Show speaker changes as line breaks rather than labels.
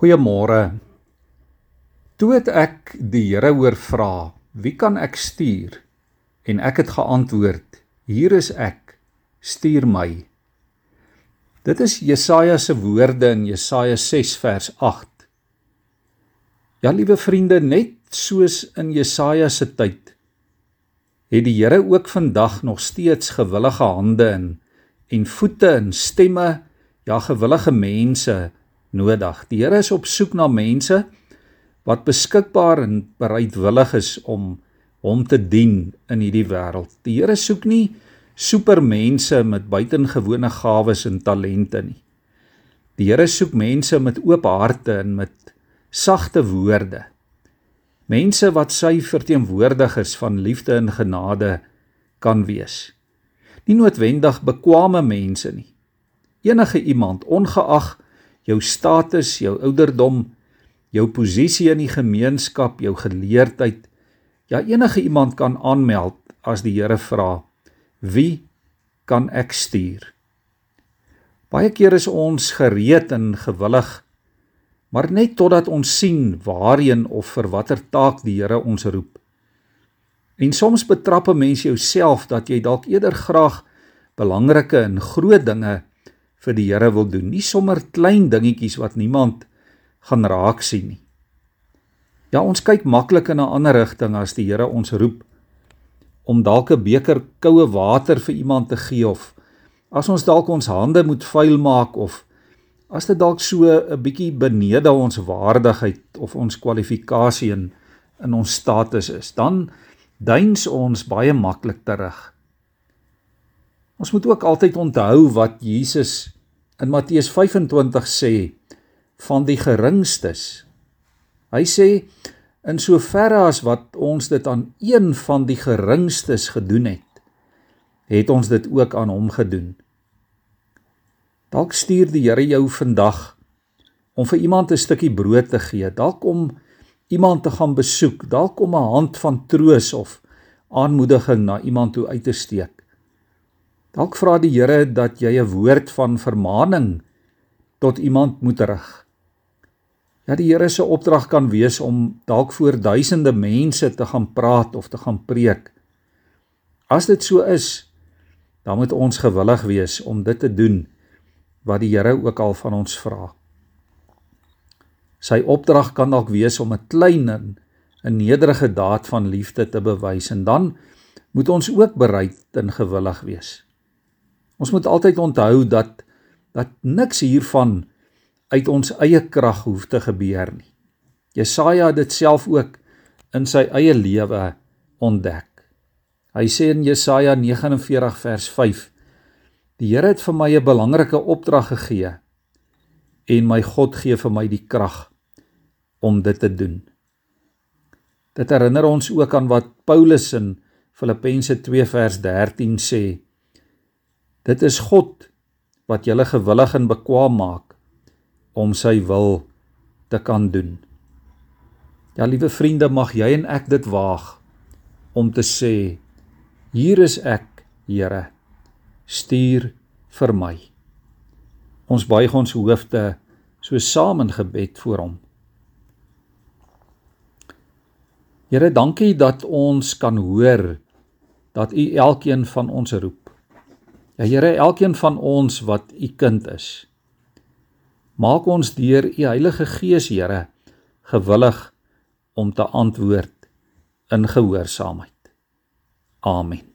Goeiemôre. Toe het ek die Here hoor vra, "Wie kan ek stuur?" En ek het geantwoord, "Hier is ek. Stuur my." Dit is Jesaja se woorde in Jesaja 6 vers 8. Ja, liewe vriende, net soos in Jesaja se tyd, het die Here ook vandag nog steeds gewillige hande in en voete en stemme, ja gewillige mense nodig. Die Here is op soek na mense wat beskikbaar en bereidwillig is om hom te dien in hierdie wêreld. Die Here soek nie supermense met buitengewone gawes en talente nie. Die Here soek mense met oop harte en met sagte woorde. Mense wat sy verteenwoordigers van liefde en genade kan wees. Nie noodwendig bekwame mense nie. Enige iemand ongeag jou status, jou ouderdom, jou posisie in die gemeenskap, jou geleerdheid. Ja, enige iemand kan aanmeld as die Here vra, "Wie kan ek stuur?" Baie keer is ons gereed en gewillig, maar net totdat ons sien waarheen of vir watter taak die Here ons roep. En soms betrap 'n mens jouself dat jy dalk eerder graag belangrike en groot dinge vir die Here wil doen, nie sommer klein dingetjies wat niemand gaan raak sien nie. Ja, ons kyk maklik in 'n ander rigting as die Here ons roep om dalk 'n beker koue water vir iemand te gee of as ons dalk ons hande moet vuil maak of as dit dalk so 'n bietjie benede ons waardigheid of ons kwalifikasie in in ons status is, dan duins ons baie maklik terug. Ons moet ook altyd onthou wat Jesus in Matteus 25 sê van die geringstes. Hy sê in soverre as wat ons dit aan een van die geringstes gedoen het, het ons dit ook aan hom gedoen. Dalk stuur die Here jou vandag om vir iemand 'n stukkie brood te gee, dalk om iemand te gaan besoek, dalk om 'n hand van troos of aanmoediging na iemand toe uit te steek. Dalk vra die Here dat jy 'n woord van vermaaning tot iemand moet rig. Ja, die Here se opdrag kan wees om dalk voor duisende mense te gaan praat of te gaan preek. As dit so is, dan moet ons gewillig wees om dit te doen wat die Here ook al van ons vra. Sy opdrag kan dalk wees om 'n klein en 'n nederige daad van liefde te bewys en dan moet ons ook bereid en gewillig wees. Ons moet altyd onthou dat dat niks hiervan uit ons eie krag hoef te gebeur nie. Jesaja het dit self ook in sy eie lewe ontdek. Hy sê in Jesaja 49 vers 5: Die Here het vir my 'n belangrike opdrag gegee en my God gee vir my die krag om dit te doen. Dit herinner ons ook aan wat Paulus in Filippense 2 vers 13 sê Dit is God wat julle gewillig en bekwaam maak om sy wil te kan doen. Ja, liewe vriende, mag jy en ek dit waag om te sê: Hier is ek, Here. Stuur vir my. Ons buig ons hoofde so saam in gebed voor hom. Here, dankie dat ons kan hoor dat U elkeen van ons roep. Ja Here, elkeen van ons wat u kind is, maak ons deur u Heilige Gees, Here, gewillig om te antwoord in gehoorsaamheid. Amen.